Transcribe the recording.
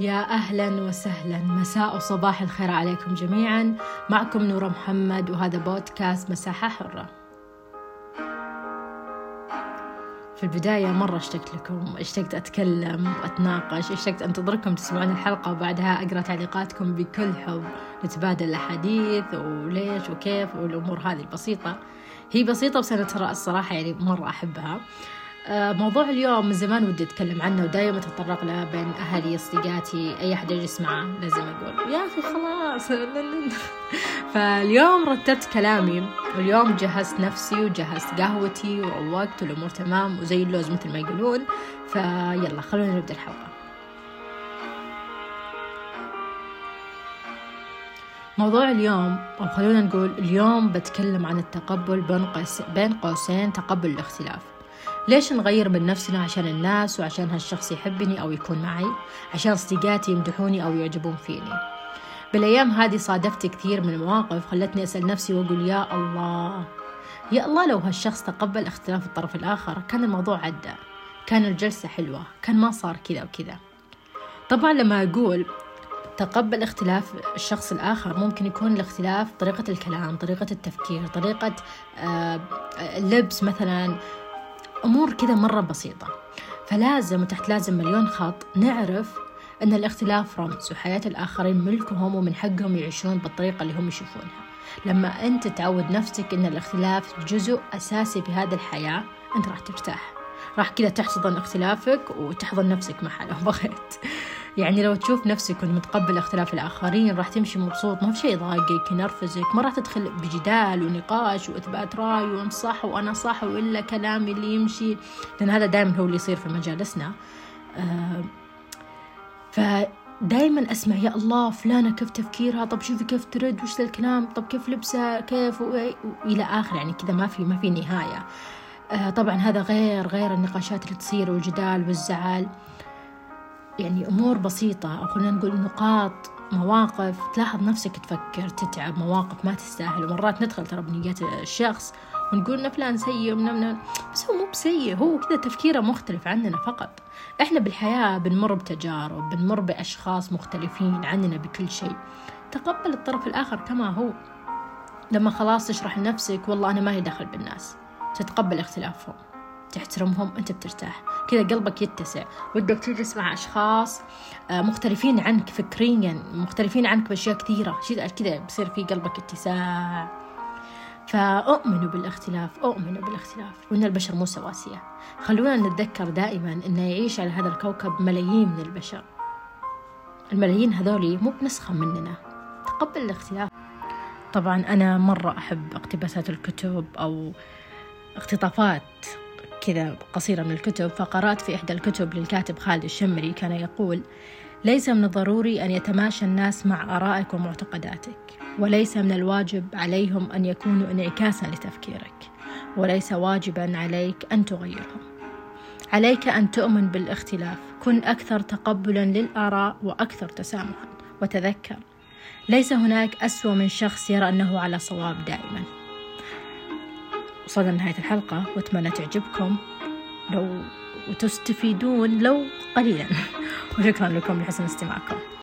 يا أهلا وسهلا. مساء وصباح الخير عليكم جميعا. معكم نورة محمد وهذا بودكاست مساحة حرة. في البداية مرة اشتقت لكم اشتقت أتكلم وأتناقش اشتقت أنتظركم تسمعون الحلقة وبعدها أقرأ تعليقاتكم بكل حب. نتبادل الأحاديث وليش وكيف والأمور هذه البسيطة. هي بسيطة بس أنا ترى الصراحة يعني مرة أحبها. موضوع اليوم من زمان ودي أتكلم عنه. ودائما أتطرق له بين أهلي أصدقائي. أي أحد يجلس معاه لازم أقول يا أخي خلاص. فاليوم رتبت كلامي. واليوم جهزت نفسي وجهزت قهوتي وروقت والأمور تمام وزي اللوز مثل ما يقولون. فيلا خلونا نبدأ الحلقة. موضوع اليوم أو خلونا نقول اليوم بتكلم عن التقبل بين قوسين تقبل الاختلاف. ليش نغير من نفسنا عشان الناس وعشان هالشخص يحبني أو يكون معي؟ عشان صديقاتي يمدحوني أو يعجبون فيني. بالأيام هذه صادفت كثير من المواقف خلتني أسأل نفسي وأقول يا الله يا الله لو هالشخص تقبل اختلاف الطرف الآخر كان الموضوع عدى كان الجلسة حلوة كان ما صار كذا وكذا. طبعا لما أقول تقبل اختلاف الشخص الآخر ممكن يكون الاختلاف طريقة الكلام طريقة التفكير طريقة آه، اللبس مثلا أمور كذا مرة بسيطة. فلازم وتحت لازم مليون خط نعرف أن الاختلاف رمز وحياة الآخرين ملكهم ومن حقهم يعيشون بالطريقة اللي هم يشوفونها. لما أنت تعود نفسك أن الاختلاف جزء أساسي في هذه الحياة أنت راح ترتاح. راح كذا تحتضن اختلافك وتحضن نفسك محله لو بغيت. يعني لو تشوف نفسك كنت متقبل اختلاف الآخرين راح تمشي مبسوط ما في شيء يضايقك ينرفزك ما راح تدخل بجدال ونقاش وإثبات رأي وأنت صح وأنا صح وإلا كلامي اللي يمشي. لأن هذا دائما هو اللي يصير في مجالسنا. آه فدائما أسمع يا الله فلانة كيف تفكيرها؟ طب شوفي كيف ترد وش الكلام؟ طب كيف لبسها؟ كيف؟ وإلى آخر يعني كذا ما في ما في نهاية. آه طبعا هذا غير غير النقاشات اللي تصير والجدال والزعل. يعني أمور بسيطة أو خلينا نقول نقاط مواقف تلاحظ نفسك تفكر تتعب مواقف ما تستاهل. ومرات ندخل ترى بنيات الشخص ونقول إن فلان سيء ومن بس هو مو بسيء هو كذا تفكيره مختلف عننا فقط. إحنا بالحياة بنمر بتجارب بنمر بأشخاص مختلفين عننا بكل شيء. تقبل الطرف الآخر كما هو. لما خلاص تشرح لنفسك والله أنا ما هي دخل بالناس. تتقبل اختلافهم. تحترمهم أنت بترتاح. كذا قلبك يتسع. ودك تجلس مع أشخاص آه، مختلفين عنك فكريا مختلفين عنك بأشياء كثيرة. كذا بصير في قلبك اتساع. فأؤمن بالاختلاف أؤمن بالاختلاف. وأن البشر مو سواسية. خلونا نتذكر دائما أن يعيش على هذا الكوكب ملايين من البشر. الملايين هذولي مو بنسخة مننا. تقبل الاختلاف. طبعا أنا مرة أحب اقتباسات الكتب أو اقتطافات كذا قصيرة من الكتب فقرأت في إحدى الكتب للكاتب خالد الشمري كان يقول ليس من الضروري أن يتماشى الناس مع آرائك ومعتقداتك وليس من الواجب عليهم أن يكونوا انعكاسا لتفكيرك وليس واجبا عليك أن تغيرهم. عليك أن تؤمن بالاختلاف كن أكثر تقبلا للآراء وأكثر تسامحا. وتذكر ليس هناك أسوأ من شخص يرى أنه على صواب دائما. وصلنا لنهاية الحلقة وأتمنى تعجبكم. لو وتستفيدون لو قليلا. وشكرا لكم لحسن استماعكم.